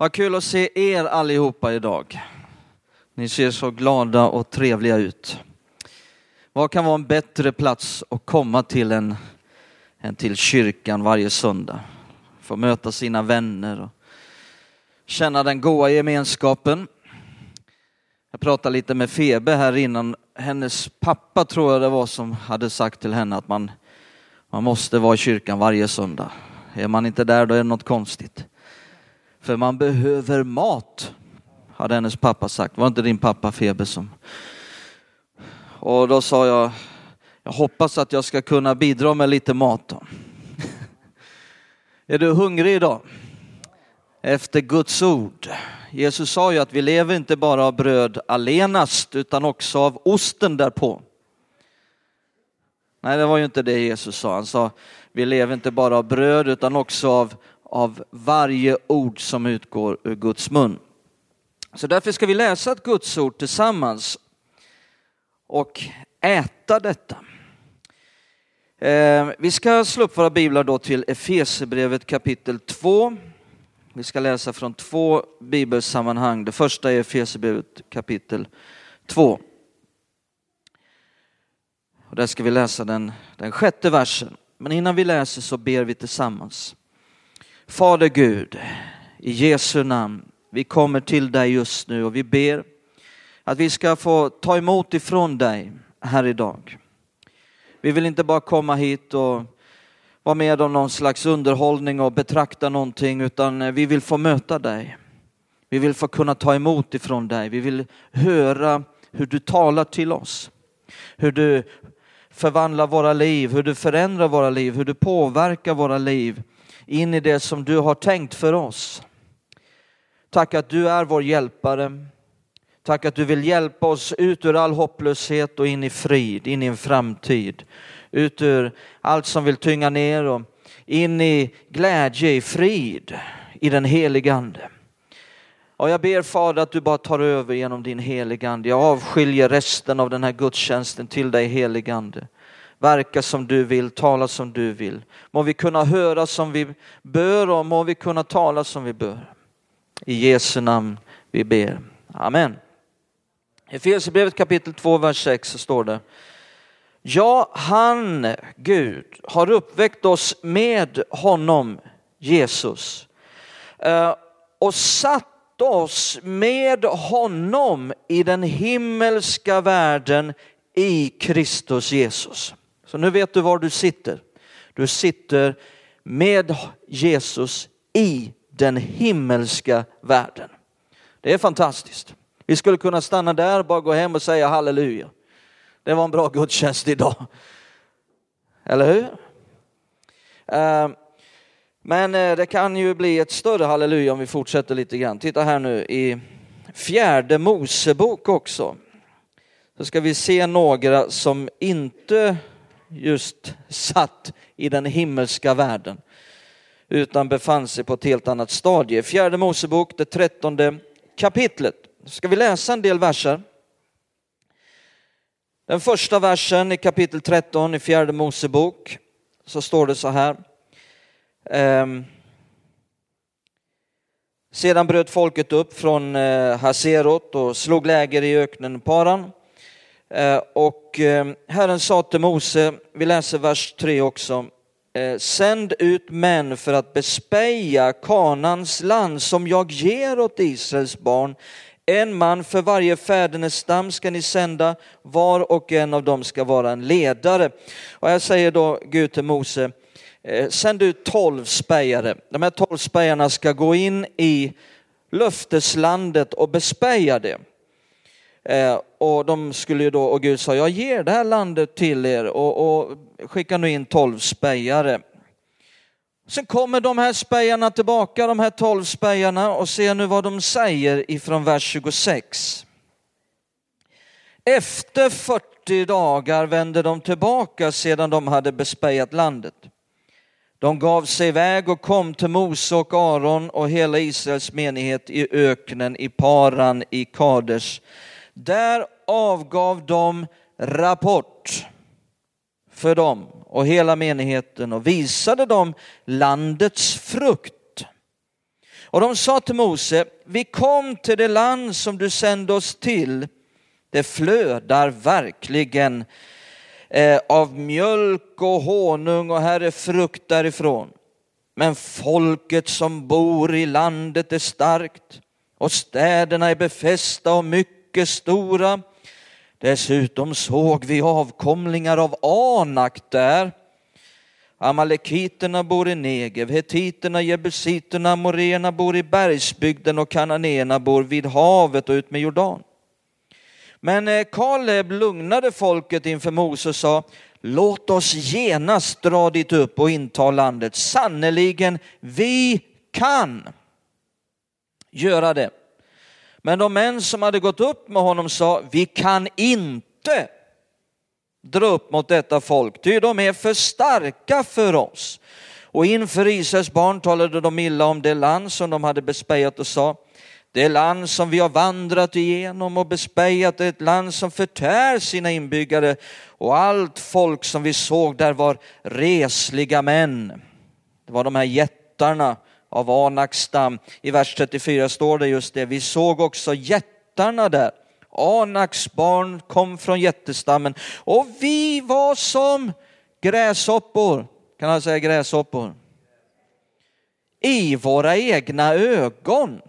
Vad kul att se er allihopa idag. Ni ser så glada och trevliga ut. Vad kan vara en bättre plats att komma till än, än till kyrkan varje söndag? Få möta sina vänner och känna den goda gemenskapen. Jag pratade lite med Febe här innan. Hennes pappa tror jag det var som hade sagt till henne att man, man måste vara i kyrkan varje söndag. Är man inte där då är det något konstigt. För man behöver mat, hade hennes pappa sagt. Var inte din pappa feber som... Och då sa jag, jag hoppas att jag ska kunna bidra med lite mat då. Är du hungrig idag? Efter Guds ord. Jesus sa ju att vi lever inte bara av bröd allenast utan också av osten därpå. Nej, det var ju inte det Jesus sa. Han sa vi lever inte bara av bröd utan också av, av varje ord som utgår ur Guds mun. Så därför ska vi läsa ett Guds ord tillsammans och äta detta. Eh, vi ska slå upp våra biblar då till Efesierbrevet kapitel 2. Vi ska läsa från två bibelsammanhang. Det första är Efesierbrevet kapitel 2. Och där ska vi läsa den, den sjätte versen. Men innan vi läser så ber vi tillsammans. Fader Gud, i Jesu namn, vi kommer till dig just nu och vi ber att vi ska få ta emot ifrån dig här idag. Vi vill inte bara komma hit och vara med om någon slags underhållning och betrakta någonting, utan vi vill få möta dig. Vi vill få kunna ta emot ifrån dig. Vi vill höra hur du talar till oss. Hur du förvandlar våra liv, hur du förändrar våra liv, hur du påverkar våra liv in i det som du har tänkt för oss. Tack att du är vår hjälpare. Tack att du vill hjälpa oss ut ur all hopplöshet och in i frid, in i en framtid. Ut ur allt som vill tynga ner och in i glädje, i frid, i den helige Ande. Och jag ber Fader att du bara tar över genom din heligande. Jag avskiljer resten av den här gudstjänsten till dig heligande. Verka som du vill, tala som du vill. Må vi kunna höra som vi bör och må vi kunna tala som vi bör. I Jesu namn vi ber. Amen. I Efesierbrevet kapitel 2, vers 6 så står det. Ja, han, Gud, har uppväckt oss med honom, Jesus, eh, och satt oss med honom i den himmelska världen i Kristus Jesus. Så nu vet du var du sitter. Du sitter med Jesus i den himmelska världen. Det är fantastiskt. Vi skulle kunna stanna där, bara gå hem och säga halleluja. Det var en bra gudstjänst idag. Eller hur? Eh, men eh, det kan ju bli ett större halleluja om vi fortsätter lite grann. Titta här nu i fjärde Mosebok också. Så ska vi se några som inte just satt i den himmelska världen utan befann sig på ett helt annat stadie. Fjärde Mosebok, det trettonde kapitlet. Ska vi läsa en del verser? Den första versen i kapitel 13 i fjärde Mosebok så står det så här. Ehm, sedan bröt folket upp från eh, Haserot och slog läger i öknen Paran. Eh, och eh, Herren sa till Mose, vi läser vers 3 också, eh, sänd ut män för att bespeja Kanans land som jag ger åt Israels barn. En man för varje fädernestam ska ni sända, var och en av dem ska vara en ledare. Och här säger då Gud till Mose, sänd ut tolv spejare. De här tolv spejarna ska gå in i löfteslandet och bespeja det. Eh, och de skulle ju då, och Gud sa, jag ger det här landet till er och, och skicka nu in tolv spejare. Sen kommer de här spejarna tillbaka, de här tolv spejarna och ser nu vad de säger ifrån vers 26. Efter 40 dagar vände de tillbaka sedan de hade bespejat landet. De gav sig iväg och kom till Mose och Aron och hela Israels menighet i öknen i Paran i Kaders. Där avgav de rapport för dem och hela menigheten och visade dem landets frukt. Och de sa till Mose, vi kom till det land som du sände oss till. Det flödar verkligen eh, av mjölk och honung och här är frukt därifrån. Men folket som bor i landet är starkt och städerna är befästa och mycket mycket stora. Dessutom såg vi avkomlingar av Anak där. Amalekiterna bor i Negev, hetiterna, jebusiterna, moréerna bor i bergsbygden och kananéerna bor vid havet och ut med Jordan. Men eh, Kaleb lugnade folket inför Mose och sa, låt oss genast dra dit upp och inta landet. Sannerligen, vi kan göra det. Men de män som hade gått upp med honom sa, vi kan inte dra upp mot detta folk, ty de är för starka för oss. Och inför Israels barn talade de illa om det land som de hade bespejat och sa, det land som vi har vandrat igenom och bespejat är ett land som förtär sina inbyggare och allt folk som vi såg där var resliga män. Det var de här jättarna av Anaks stam. I vers 34 står det just det, vi såg också jättarna där. Anaks barn kom från jättestammen och vi var som gräshoppor. Kan man säga gräshoppor? I våra egna ögon.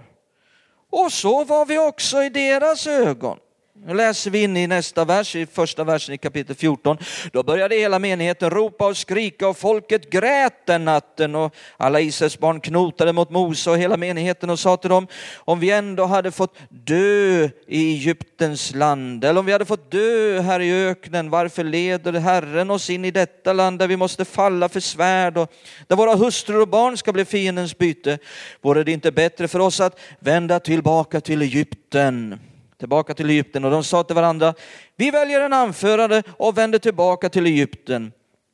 Och så var vi också i deras ögon. Nu läser vi in i nästa vers, i första versen i kapitel 14. Då började hela menigheten ropa och skrika och folket grät den natten och alla Israels barn knotade mot Mose och hela menigheten och sa till dem, om vi ändå hade fått dö i Egyptens land eller om vi hade fått dö här i öknen, varför leder Herren oss in i detta land där vi måste falla för svärd och där våra hustrur och barn ska bli fiendens byte? Vore det inte bättre för oss att vända tillbaka till Egypten? Tillbaka till Egypten och de sa till varandra, vi väljer en anförare och vänder tillbaka till Egypten.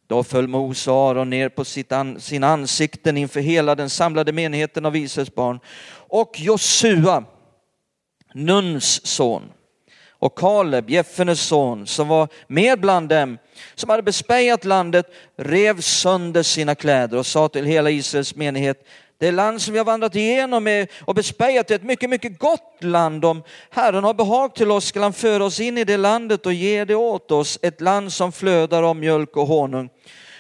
Då föll Mose och Aron ner på sitt an, sina ansikten inför hela den samlade menigheten av Israels barn. Och Josua, Nuns son, och Kaleb, Jeffenes son, som var med bland dem, som hade bespejat landet, rev sönder sina kläder och sa till hela Israels menighet, det land som vi har vandrat igenom och bespejat är ett mycket, mycket gott land. Om Herren har behag till oss ska han föra oss in i det landet och ge det åt oss, ett land som flödar av mjölk och honung.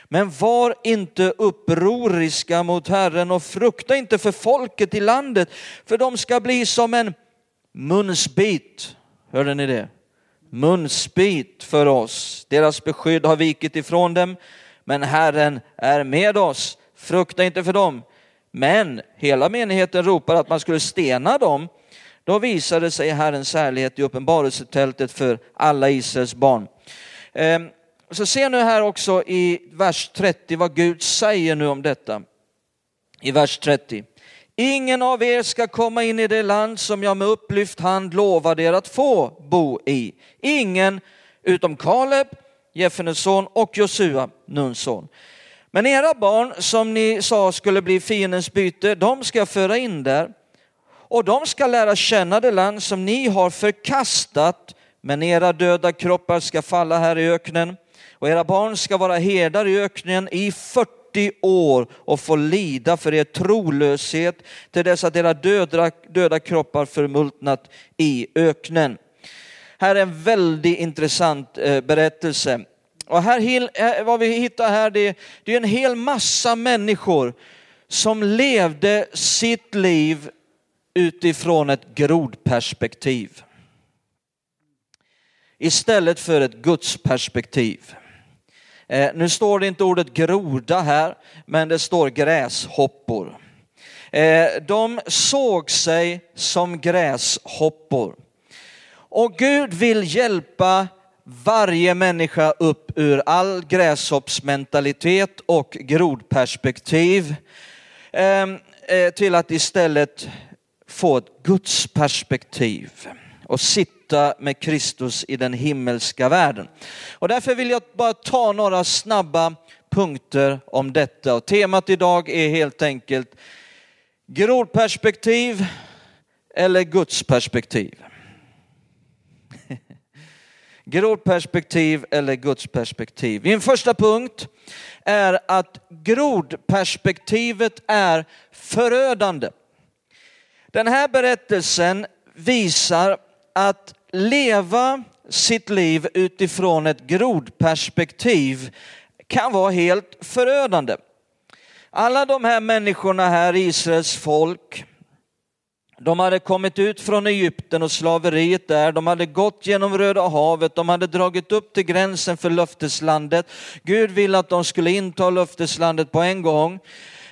Men var inte upproriska mot Herren och frukta inte för folket i landet, för de ska bli som en munsbit. Hörde ni det? Munsbit för oss. Deras beskydd har vikit ifrån dem, men Herren är med oss. Frukta inte för dem. Men hela menigheten ropar att man skulle stena dem. Då visade sig Herrens härlighet i uppenbarelsetältet för alla Israels barn. Ehm, så se nu här också i vers 30 vad Gud säger nu om detta. I vers 30. Ingen av er ska komma in i det land som jag med upplyft hand lovade er att få bo i. Ingen utom Kaleb, Jeffenes son och Josua, Nuns son. Men era barn som ni sa skulle bli fiendens byte, de ska föra in där. Och de ska lära känna det land som ni har förkastat, men era döda kroppar ska falla här i öknen. Och era barn ska vara herdar i öknen i 40 år och få lida för er trolöshet till dess att era döda, döda kroppar förmultnat i öknen. Här är en väldigt intressant eh, berättelse. Och här, eh, vad vi hittar här, det, det är en hel massa människor som levde sitt liv utifrån ett grodperspektiv. Istället för ett gudsperspektiv. Eh, nu står det inte ordet groda här, men det står gräshoppor. Eh, de såg sig som gräshoppor. Och Gud vill hjälpa varje människa upp ur all gräshoppsmentalitet och grodperspektiv ehm, eh, till att istället få ett gudsperspektiv och sitta med Kristus i den himmelska världen. Och därför vill jag bara ta några snabba punkter om detta. Och temat idag är helt enkelt grodperspektiv eller Grodperspektiv eller gudsperspektiv. Min första punkt är att grodperspektivet är förödande. Den här berättelsen visar att leva sitt liv utifrån ett grodperspektiv kan vara helt förödande. Alla de här människorna här, Israels folk, de hade kommit ut från Egypten och slaveriet där, de hade gått genom Röda havet, de hade dragit upp till gränsen för löfteslandet. Gud ville att de skulle inta löfteslandet på en gång.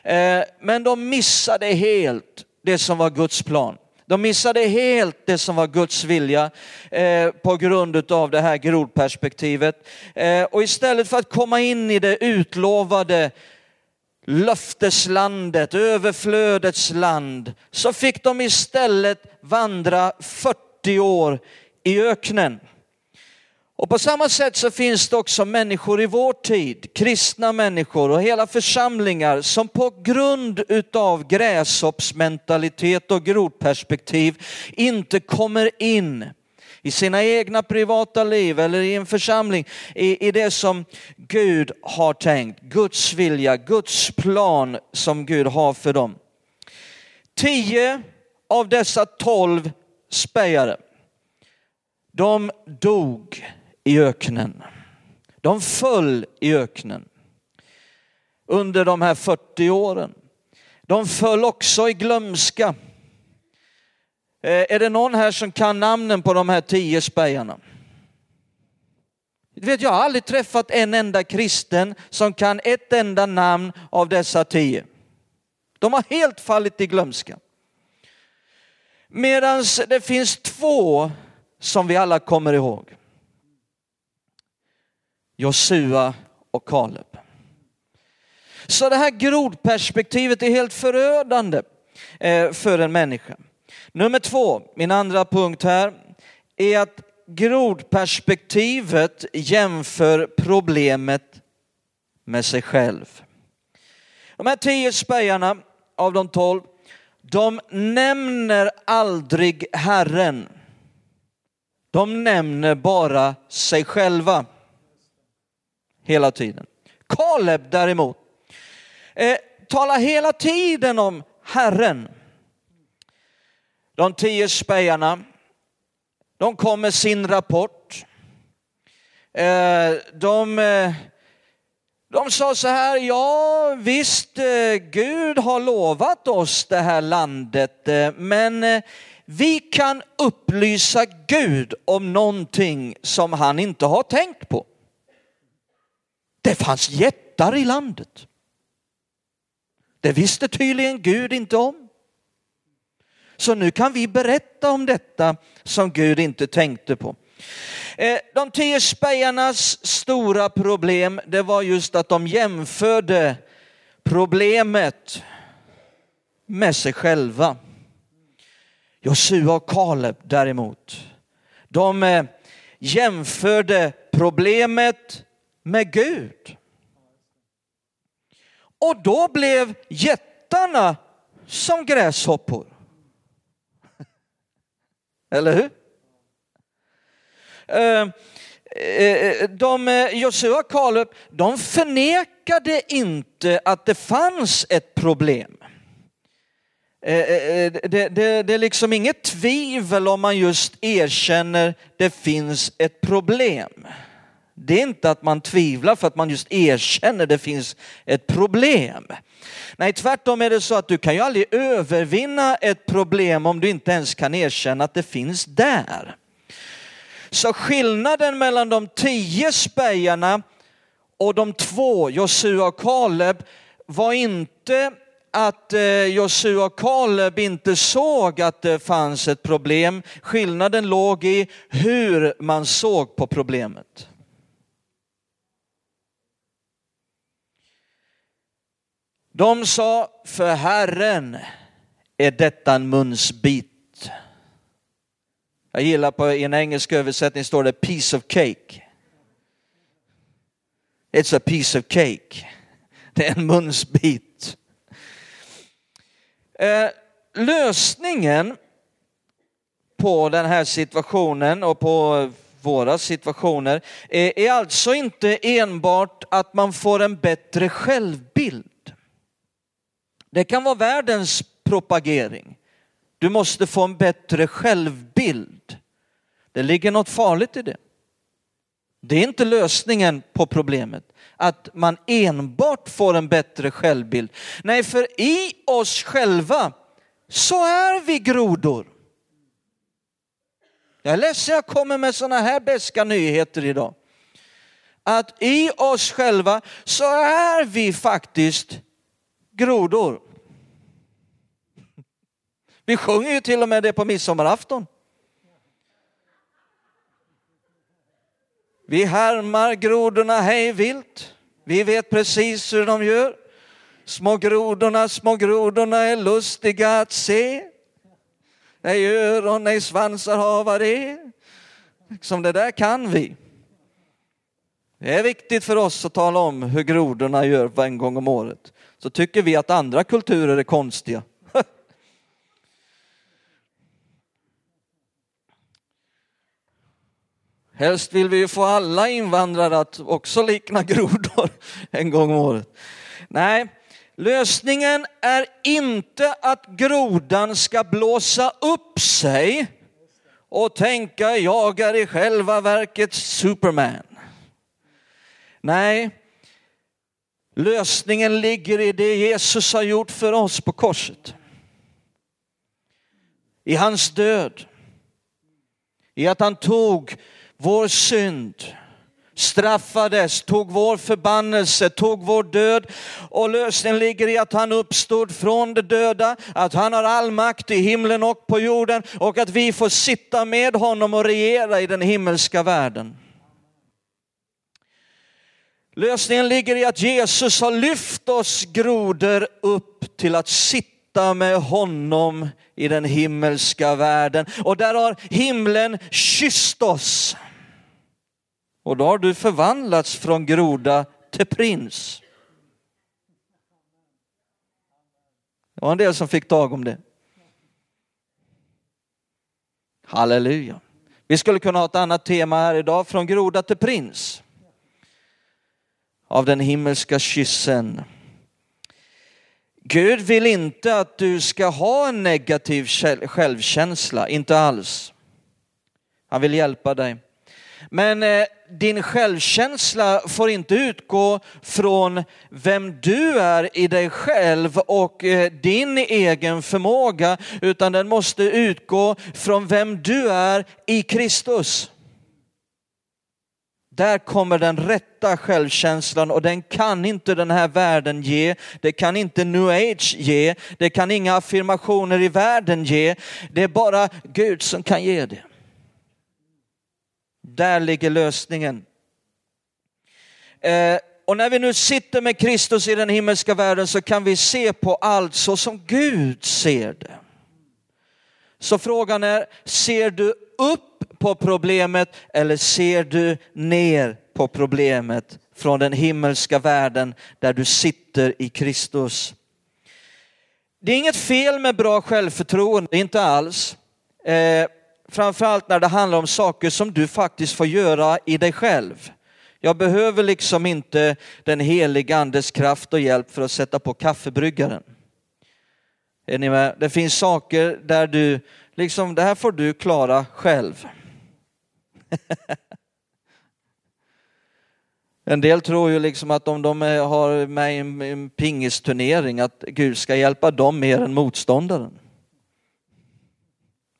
Eh, men de missade helt det som var Guds plan. De missade helt det som var Guds vilja eh, på grund av det här grodperspektivet. Eh, och istället för att komma in i det utlovade löfteslandet, överflödets land, så fick de istället vandra 40 år i öknen. Och på samma sätt så finns det också människor i vår tid, kristna människor och hela församlingar som på grund utav gräshoppsmentalitet och grodperspektiv inte kommer in i sina egna privata liv eller i en församling, i, i det som Gud har tänkt, Guds vilja, Guds plan som Gud har för dem. Tio av dessa tolv spejare, de dog i öknen. De föll i öknen under de här 40 åren. De föll också i glömska. Eh, är det någon här som kan namnen på de här tio spejarna? vet, jag har aldrig träffat en enda kristen som kan ett enda namn av dessa tio. De har helt fallit i glömska. Medan det finns två som vi alla kommer ihåg. Josua och Kaleb. Så det här grodperspektivet är helt förödande eh, för en människa. Nummer två, min andra punkt här, är att grodperspektivet jämför problemet med sig själv. De här tio spejarna av de tolv, de nämner aldrig Herren. De nämner bara sig själva hela tiden. Kaleb däremot eh, talar hela tiden om Herren. De tio spejarna, de kom med sin rapport. Eh, de, eh, de sa så här, ja visst, eh, Gud har lovat oss det här landet, men vi kan upplysa Gud om någonting som han inte har tänkt på. Det fanns jättar i landet. Det visste tydligen Gud inte om. Så nu kan vi berätta om detta som Gud inte tänkte på. Eh, de tio spejarnas stora problem, det var just att de jämförde problemet med sig själva. Josua och Kaleb däremot, de eh, jämförde problemet med Gud. Och då blev jättarna som gräshoppor. Eller hur? Eh, eh, eh, de, Josua och Kaleb, de förnekade inte att det fanns ett problem. Det, det, det, är liksom inget tvivel om man just erkänner det finns ett problem. Det är inte att man tvivlar för att man just erkänner det finns ett problem. Nej, tvärtom är det så att du kan ju aldrig övervinna ett problem om du inte ens kan erkänna att det finns där. Så skillnaden mellan de tio spejarna och de två, Josua och Kaleb, var inte att eh, Josua och Kaleb inte såg att det fanns ett problem. Skillnaden låg i hur man såg på problemet. De sa, för Herren är detta en munsbit. Jag gillar på en engelsk översättning står det piece of cake. It's a piece of cake. Det är en munsbit. Eh, lösningen på den här situationen och på våra situationer är, är alltså inte enbart att man får en bättre självbild. Det kan vara världens propagering. Du måste få en bättre självbild. Det ligger något farligt i det. Det är inte lösningen på problemet, att man enbart får en bättre självbild. Nej, för i oss själva så är vi grodor. Jag är ledsen jag kommer med sådana här beska nyheter idag. Att i oss själva så är vi faktiskt grodor. Vi sjunger ju till och med det på midsommarafton. Vi härmar grodorna hej vilt. Vi vet precis hur de gör. Små grodorna, små grodorna är lustiga att se. Nej öron, nej svansar hava det. Som liksom det där kan vi. Det är viktigt för oss att tala om hur grodorna gör en gång om året. Så tycker vi att andra kulturer är konstiga. Helst vill vi ju få alla invandrare att också likna grodor en gång om året. Nej, lösningen är inte att grodan ska blåsa upp sig och tänka jag är i själva verket Superman. Nej, lösningen ligger i det Jesus har gjort för oss på korset. I hans död. I att han tog vår synd, straffades, tog vår förbannelse, tog vår död och lösningen ligger i att han uppstod från de döda, att han har all makt i himlen och på jorden och att vi får sitta med honom och regera i den himmelska världen. Lösningen ligger i att Jesus har lyft oss grodor upp till att sitta med honom i den himmelska världen. Och där har himlen kysst oss. Och då har du förvandlats från groda till prins. Det var en del som fick tag om det. Halleluja. Vi skulle kunna ha ett annat tema här idag, från groda till prins. Av den himmelska kyssen. Gud vill inte att du ska ha en negativ självkänsla, inte alls. Han vill hjälpa dig. Men eh, din självkänsla får inte utgå från vem du är i dig själv och eh, din egen förmåga, utan den måste utgå från vem du är i Kristus. Där kommer den rätta självkänslan och den kan inte den här världen ge. Det kan inte new age ge. Det kan inga affirmationer i världen ge. Det är bara Gud som kan ge det. Där ligger lösningen. Eh, och när vi nu sitter med Kristus i den himmelska världen så kan vi se på allt så som Gud ser det. Så frågan är, ser du upp på problemet eller ser du ner på problemet från den himmelska världen där du sitter i Kristus? Det är inget fel med bra självförtroende, inte alls. Eh, framförallt när det handlar om saker som du faktiskt får göra i dig själv. Jag behöver liksom inte den heliga andes kraft och hjälp för att sätta på kaffebryggaren. Är ni med? Det finns saker där du, liksom det här får du klara själv. En del tror ju liksom att om de har med i en pingisturnering att Gud ska hjälpa dem mer än motståndaren.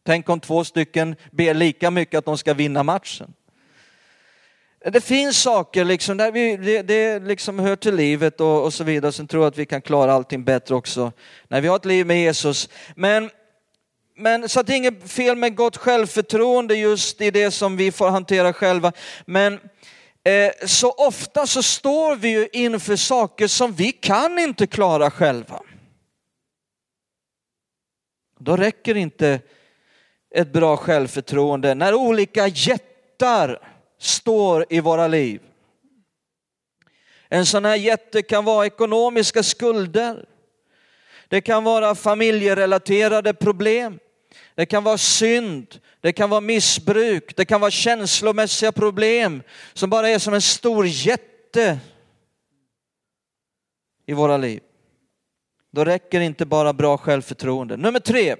Tänk om två stycken ber lika mycket att de ska vinna matchen. Det finns saker liksom där vi, det, det liksom hör till livet och, och så vidare, sen tror jag att vi kan klara allting bättre också när vi har ett liv med Jesus. Men, men så att det är inget fel med gott självförtroende just i det som vi får hantera själva. Men eh, så ofta så står vi ju inför saker som vi kan inte klara själva. Då räcker inte ett bra självförtroende när olika jättar står i våra liv. En sån här jätte kan vara ekonomiska skulder. Det kan vara familjerelaterade problem. Det kan vara synd, det kan vara missbruk, det kan vara känslomässiga problem som bara är som en stor jätte i våra liv. Då räcker inte bara bra självförtroende. Nummer tre,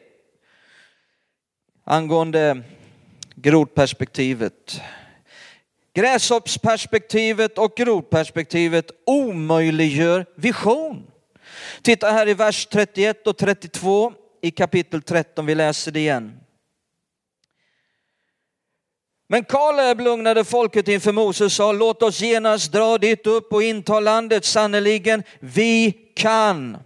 angående grodperspektivet. Gräshoppsperspektivet och grodperspektivet omöjliggör vision. Titta här i vers 31 och 32 i kapitel 13, vi läser det igen. Men Kaleb lugnade folket inför Moses och sa, låt oss genast dra dit upp och inta landet, sannerligen, vi kan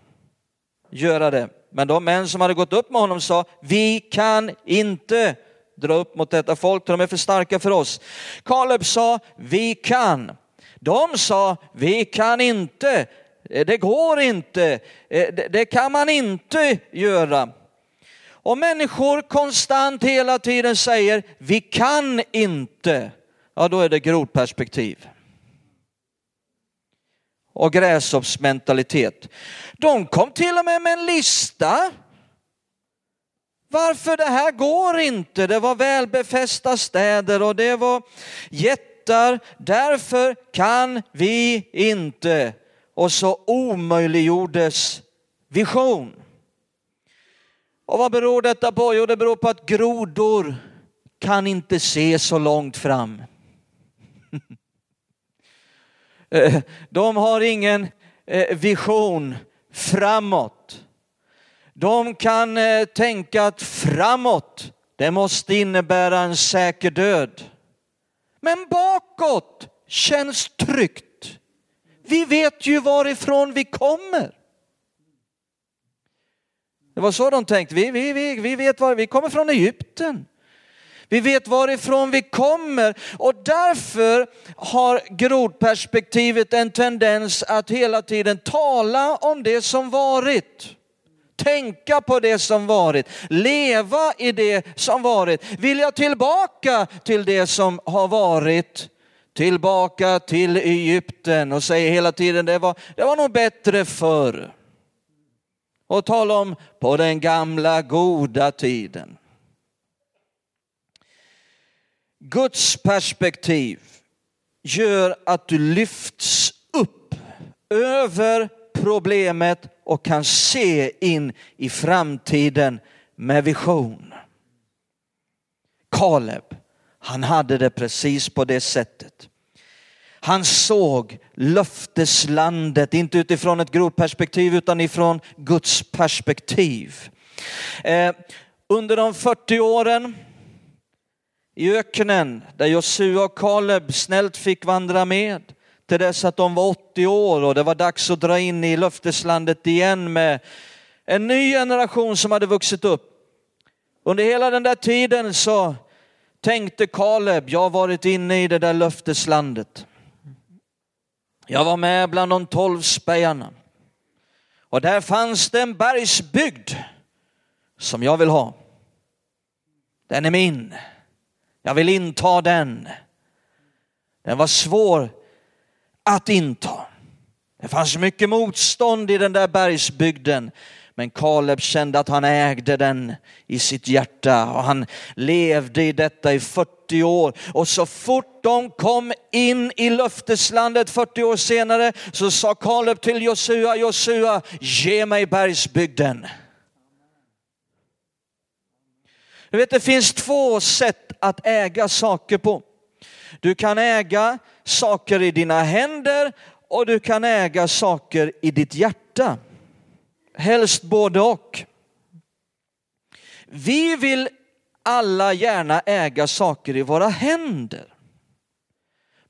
göra det. Men de män som hade gått upp med honom sa, vi kan inte dra upp mot detta folk, de är för starka för oss. Kaleb sa, vi kan. De sa, vi kan inte. Eh, det går inte. Eh, det kan man inte göra. Och människor konstant hela tiden säger, vi kan inte. Ja, då är det grodperspektiv. Och gräshoppsmentalitet. De kom till och med med en lista. Varför det här går inte? Det var välbefästa städer och det var jättar. Därför kan vi inte. Och så omöjliggjordes vision. Och vad beror detta på? Jo, det beror på att grodor kan inte se så långt fram. Eh, de har ingen eh, vision framåt. De kan eh, tänka att framåt, det måste innebära en säker död. Men bakåt känns tryggt. Vi vet ju varifrån vi kommer. Det var så de tänkte, vi, vi, vi, vi vet var vi kommer från Egypten. Vi vet varifrån vi kommer och därför har grodperspektivet en tendens att hela tiden tala om det som varit. Tänka på det som varit, leva i det som varit, vilja tillbaka till det som har varit, tillbaka till Egypten och säger hela tiden det var, det var nog bättre förr och tala om på den gamla goda tiden. Guds perspektiv gör att du lyfts upp över problemet och kan se in i framtiden med vision. Kaleb, han hade det precis på det sättet. Han såg löfteslandet, inte utifrån ett grovperspektiv utan ifrån Guds perspektiv. Eh, under de 40 åren i öknen där Josua och Kaleb snällt fick vandra med till dess att de var 80 år och det var dags att dra in i löfteslandet igen med en ny generation som hade vuxit upp. Under hela den där tiden så tänkte Kaleb, jag har varit inne i det där löfteslandet. Jag var med bland de tolv spejarna. Och där fanns det en bergsbygd som jag vill ha. Den är min. Jag vill inta den. Den var svår att inta. Det fanns mycket motstånd i den där bergsbygden. Men Kaleb kände att han ägde den i sitt hjärta och han levde i detta i 40 år. Och så fort de kom in i löfteslandet 40 år senare så sa Kaleb till Josua, Josua, ge mig bergsbygden. Du vet, det finns två sätt att äga saker på. Du kan äga saker i dina händer och du kan äga saker i ditt hjärta helst både och. Vi vill alla gärna äga saker i våra händer.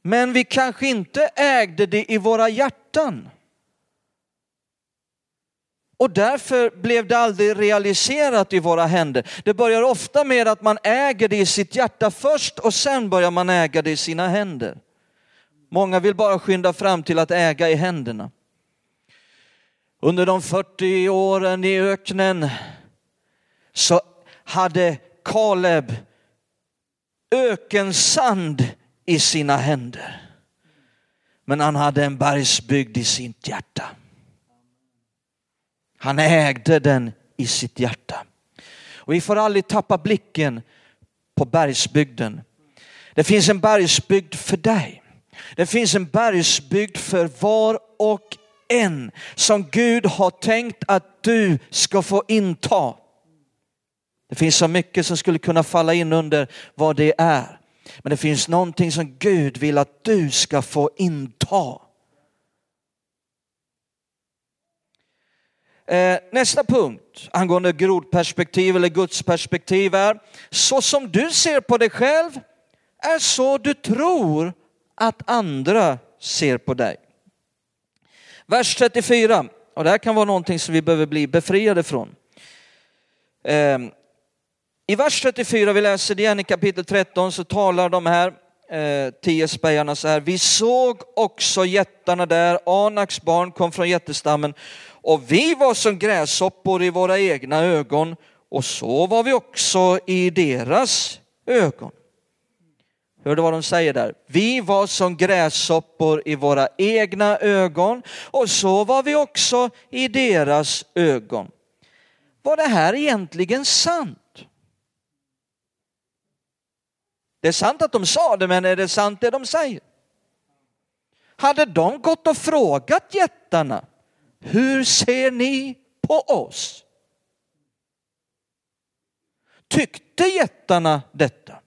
Men vi kanske inte ägde det i våra hjärtan. Och därför blev det aldrig realiserat i våra händer. Det börjar ofta med att man äger det i sitt hjärta först och sen börjar man äga det i sina händer. Många vill bara skynda fram till att äga i händerna. Under de 40 åren i öknen så hade Kaleb ökensand i sina händer. Men han hade en bergsbygd i sitt hjärta. Han ägde den i sitt hjärta. Och vi får aldrig tappa blicken på bergsbygden. Det finns en bergsbygd för dig. Det finns en bergsbygd för var och en som Gud har tänkt att du ska få inta. Det finns så mycket som skulle kunna falla in under vad det är. Men det finns någonting som Gud vill att du ska få inta. Eh, nästa punkt angående grodperspektiv eller Guds perspektiv är, så som du ser på dig själv är så du tror att andra ser på dig. Vers 34, och det här kan vara någonting som vi behöver bli befriade från. Eh, I vers 34, vi läser det igen i kapitel 13, så talar de här eh, tio spejarna så här. Vi såg också jättarna där, Anaks barn kom från jättestammen och vi var som gräshoppor i våra egna ögon och så var vi också i deras ögon. Hör du vad de säger där? Vi var som gräshoppor i våra egna ögon och så var vi också i deras ögon. Var det här egentligen sant? Det är sant att de sa det, men är det sant det de säger? Hade de gått och frågat jättarna, hur ser ni på oss? Tyckte jättarna detta?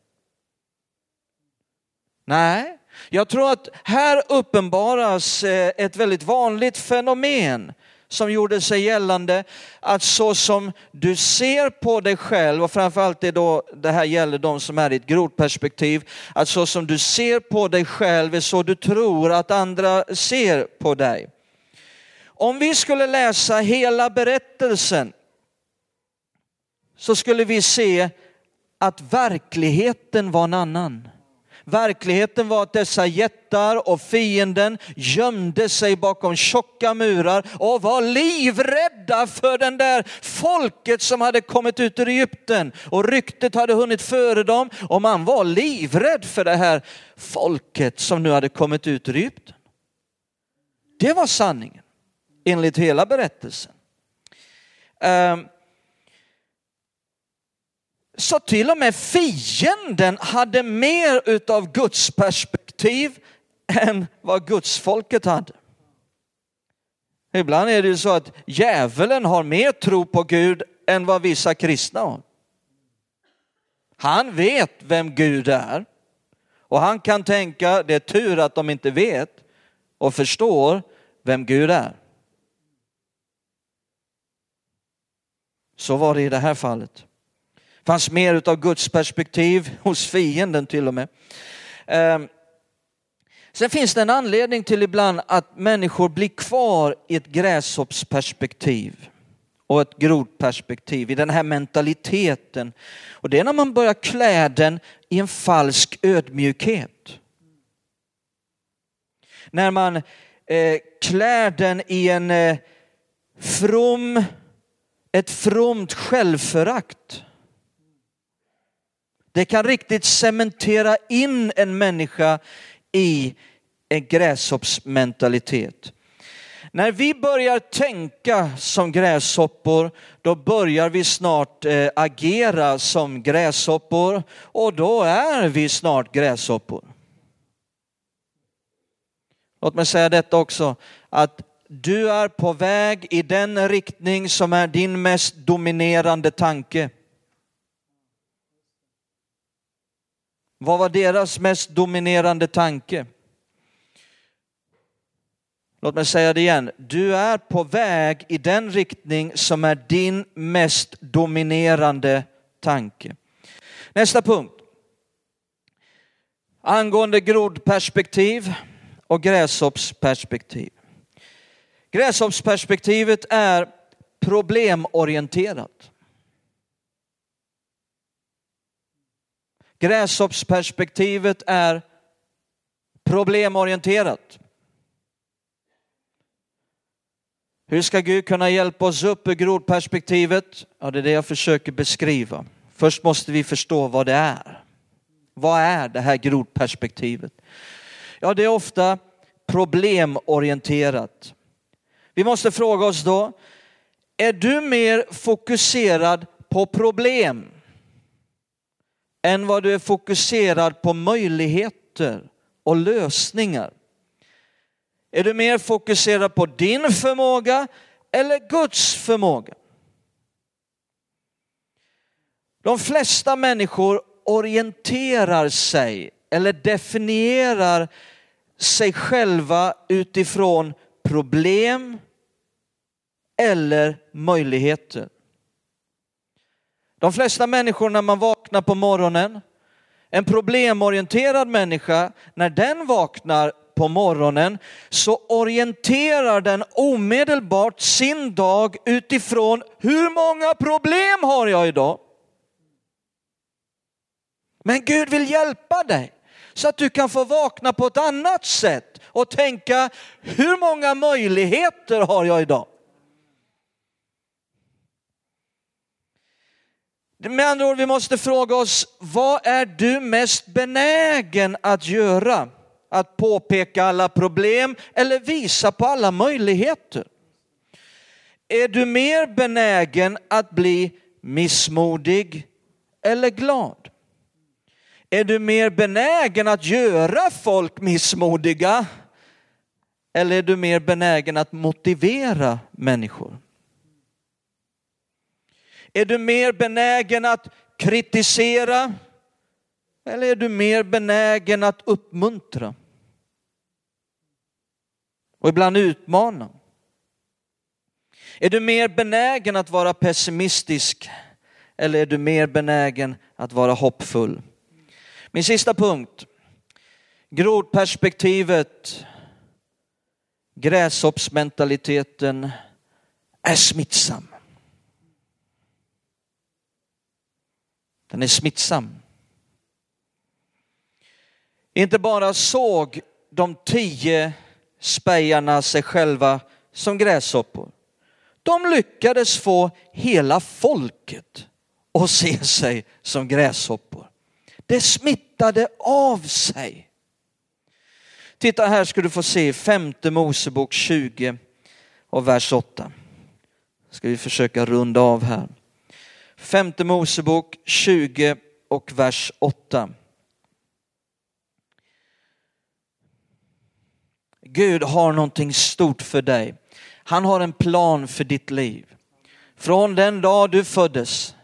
Nej, jag tror att här uppenbaras eh, ett väldigt vanligt fenomen som gjorde sig gällande att så som du ser på dig själv och framförallt det då det här gäller de som är i ett grovt perspektiv, att så som du ser på dig själv är så du tror att andra ser på dig. Om vi skulle läsa hela berättelsen så skulle vi se att verkligheten var en annan. Verkligheten var att dessa jättar och fienden gömde sig bakom tjocka murar och var livrädda för den där folket som hade kommit ut ur Egypten. Och ryktet hade hunnit före dem och man var livrädd för det här folket som nu hade kommit ut ur Egypten. Det var sanningen enligt hela berättelsen. Um, så till och med fienden hade mer utav Guds perspektiv än vad Guds folket hade. Ibland är det ju så att djävulen har mer tro på Gud än vad vissa kristna har. Han vet vem Gud är och han kan tänka, det är tur att de inte vet och förstår vem Gud är. Så var det i det här fallet fanns mer av Guds perspektiv hos fienden till och med. Ehm, sen finns det en anledning till ibland att människor blir kvar i ett gräshoppsperspektiv och ett grodperspektiv, i den här mentaliteten. Och det är när man börjar klä den i en falsk ödmjukhet. När man eh, klär den i en eh, from, ett fromt självförakt. Det kan riktigt cementera in en människa i en gräshoppsmentalitet. När vi börjar tänka som gräshoppor, då börjar vi snart eh, agera som gräshoppor och då är vi snart gräshoppor. Låt mig säga detta också, att du är på väg i den riktning som är din mest dominerande tanke. Vad var deras mest dominerande tanke? Låt mig säga det igen. Du är på väg i den riktning som är din mest dominerande tanke. Nästa punkt. Angående grodperspektiv och gräshoppsperspektiv. Gräshoppsperspektivet är problemorienterat. Gräshoppsperspektivet är problemorienterat. Hur ska Gud kunna hjälpa oss upp ur grodperspektivet? Ja, det är det jag försöker beskriva. Först måste vi förstå vad det är. Vad är det här grodperspektivet? Ja, det är ofta problemorienterat. Vi måste fråga oss då, är du mer fokuserad på problem än vad du är fokuserad på möjligheter och lösningar? Är du mer fokuserad på din förmåga eller Guds förmåga? De flesta människor orienterar sig eller definierar sig själva utifrån problem eller möjligheter. De flesta människor när man vaknar på morgonen, en problemorienterad människa, när den vaknar på morgonen så orienterar den omedelbart sin dag utifrån hur många problem har jag idag? Men Gud vill hjälpa dig så att du kan få vakna på ett annat sätt och tänka hur många möjligheter har jag idag? Med andra ord, vi måste fråga oss, vad är du mest benägen att göra? Att påpeka alla problem eller visa på alla möjligheter? Är du mer benägen att bli missmodig eller glad? Är du mer benägen att göra folk missmodiga? Eller är du mer benägen att motivera människor? Är du mer benägen att kritisera? Eller är du mer benägen att uppmuntra? Och ibland utmana? Är du mer benägen att vara pessimistisk? Eller är du mer benägen att vara hoppfull? Min sista punkt. Grodperspektivet, gräshoppsmentaliteten är smittsam. Den är smittsam. Inte bara såg de tio spejarna sig själva som gräshoppor. De lyckades få hela folket att se sig som gräshoppor. Det smittade av sig. Titta här ska du få se femte Mosebok 20 och vers 8. Ska vi försöka runda av här. Femte Mosebok 20 och vers 8. Gud har någonting stort för dig. Han har en plan för ditt liv. Från den dag du föddes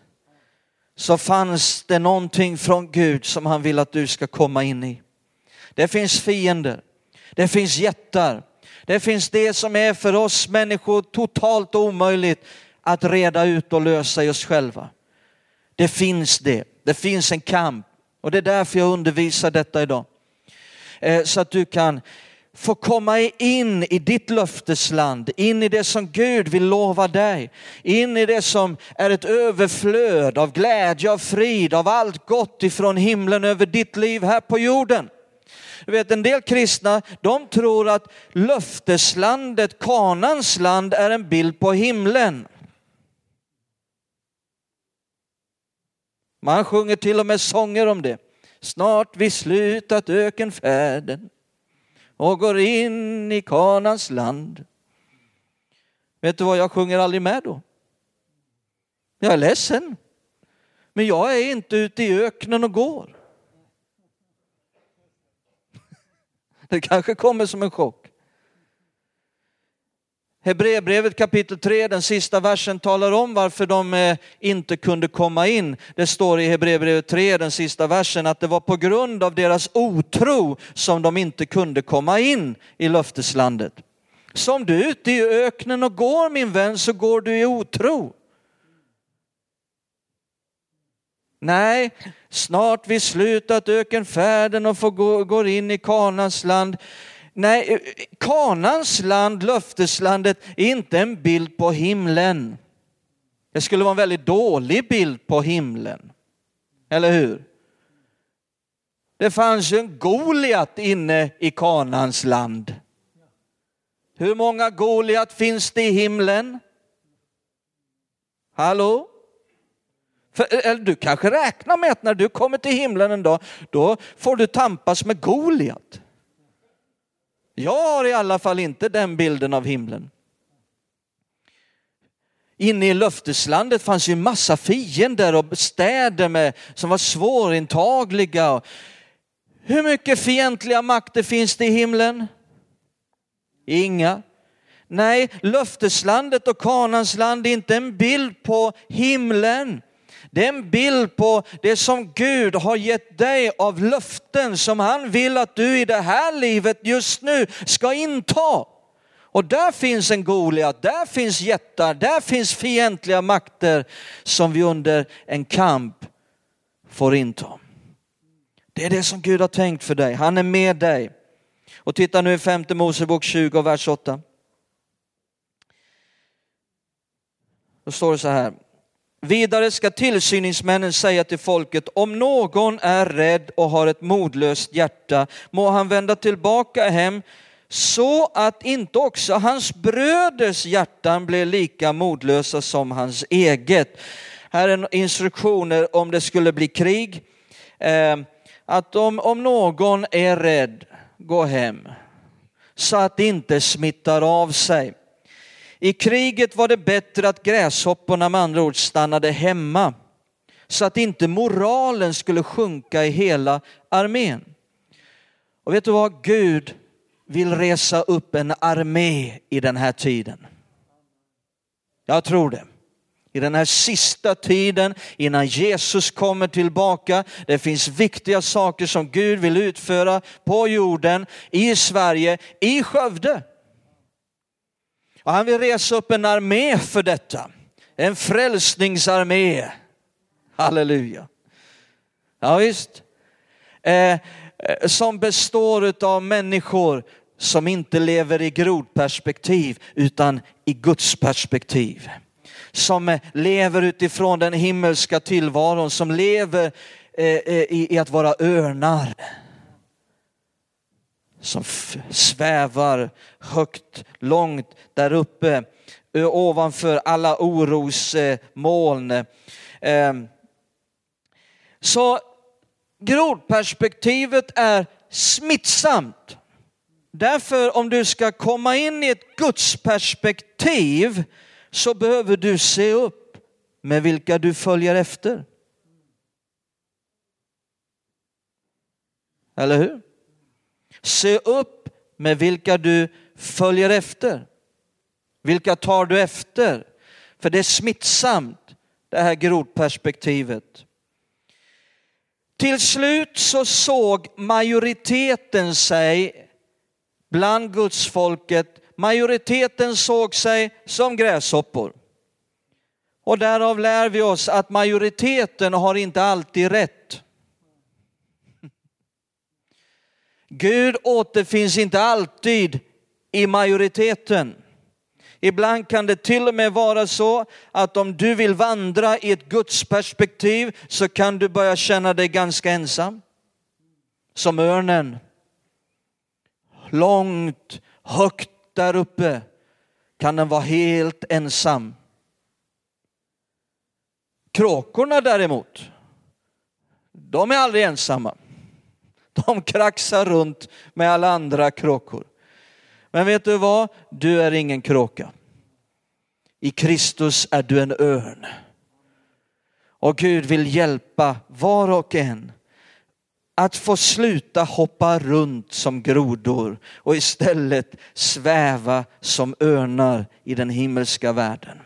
så fanns det någonting från Gud som han vill att du ska komma in i. Det finns fiender, det finns jättar, det finns det som är för oss människor totalt omöjligt att reda ut och lösa i oss själva. Det finns det, det finns en kamp och det är därför jag undervisar detta idag. Eh, så att du kan få komma in i ditt löftesland, in i det som Gud vill lova dig, in i det som är ett överflöd av glädje, av frid, av allt gott ifrån himlen över ditt liv här på jorden. Du vet en del kristna, de tror att löfteslandet, kanans land, är en bild på himlen. Man sjunger till och med sånger om det. Snart vi slutat ökenfärden och går in i kanans land. Vet du vad, jag sjunger aldrig med då. Jag är ledsen. Men jag är inte ute i öknen och går. Det kanske kommer som en chock. Hebreerbrevet kapitel 3, den sista versen talar om varför de eh, inte kunde komma in. Det står i Hebreerbrevet 3, den sista versen, att det var på grund av deras otro som de inte kunde komma in i löfteslandet. Så om du är ute i öknen och går min vän så går du i otro. Nej, snart vi slutat ökenfärden och får gå, går in i Kanans land. Nej, eh, Kanans land, löfteslandet, är inte en bild på himlen. Det skulle vara en väldigt dålig bild på himlen. Eller hur? Det fanns ju en Goliat inne i Kanans land. Hur många Goliat finns det i himlen? Hallå? För, eh, eller du kanske räknar med att när du kommer till himlen en dag, då får du tampas med Goliat. Jag har i alla fall inte den bilden av himlen. Inne i löfteslandet fanns ju massa fiender och städer med, som var svårintagliga. Hur mycket fientliga makter finns det i himlen? Inga. Nej, löfteslandet och Kanans land är inte en bild på himlen. Det är en bild på det som Gud har gett dig av löften som han vill att du i det här livet just nu ska inta. Och där finns en Goliat, där finns jättar, där finns fientliga makter som vi under en kamp får inta. Det är det som Gud har tänkt för dig. Han är med dig. Och titta nu i femte Mosebok 20 vers 8. Då står det så här. Vidare ska tillsyningsmännen säga till folket, om någon är rädd och har ett modlöst hjärta må han vända tillbaka hem så att inte också hans bröders hjärtan blir lika modlösa som hans eget. Här är instruktioner om det skulle bli krig. Ehm, att om, om någon är rädd, gå hem. Så att det inte smittar av sig. I kriget var det bättre att gräshopporna med andra ord stannade hemma. Så att inte moralen skulle sjunka i hela armén. Och vet du vad? Gud vill resa upp en armé i den här tiden. Jag tror det. I den här sista tiden innan Jesus kommer tillbaka. Det finns viktiga saker som Gud vill utföra på jorden, i Sverige, i Skövde. Och han vill resa upp en armé för detta. En frälsningsarmé. Halleluja. Ja, visst. Eh, eh som består av människor som inte lever i grodperspektiv utan i Guds perspektiv. Som eh, lever utifrån den himmelska tillvaron, som lever eh, i att vara örnar. Som svävar högt, långt där uppe ovanför alla orosmoln. Ehm, så grodperspektivet är smittsamt. Därför om du ska komma in i ett gudsperspektiv så behöver du se upp med vilka du följer efter. Eller hur? Se upp med vilka du följer efter. Vilka tar du efter? För det är smittsamt, det här grodperspektivet. Till slut så såg majoriteten sig bland gudsfolket, majoriteten såg sig som gräshoppor. Och därav lär vi oss att majoriteten har inte alltid rätt. Gud återfinns inte alltid i majoriteten. Ibland kan det till och med vara så att om du vill vandra i ett Guds perspektiv så kan du börja känna dig ganska ensam. Som örnen långt, högt där uppe kan den vara helt ensam. Kråkorna däremot, de är aldrig ensamma. De kraxar runt med alla andra kråkor. Men vet du vad? Du är ingen kråka. I Kristus är du en örn. Och Gud vill hjälpa var och en att få sluta hoppa runt som grodor och istället sväva som örnar i den himmelska världen.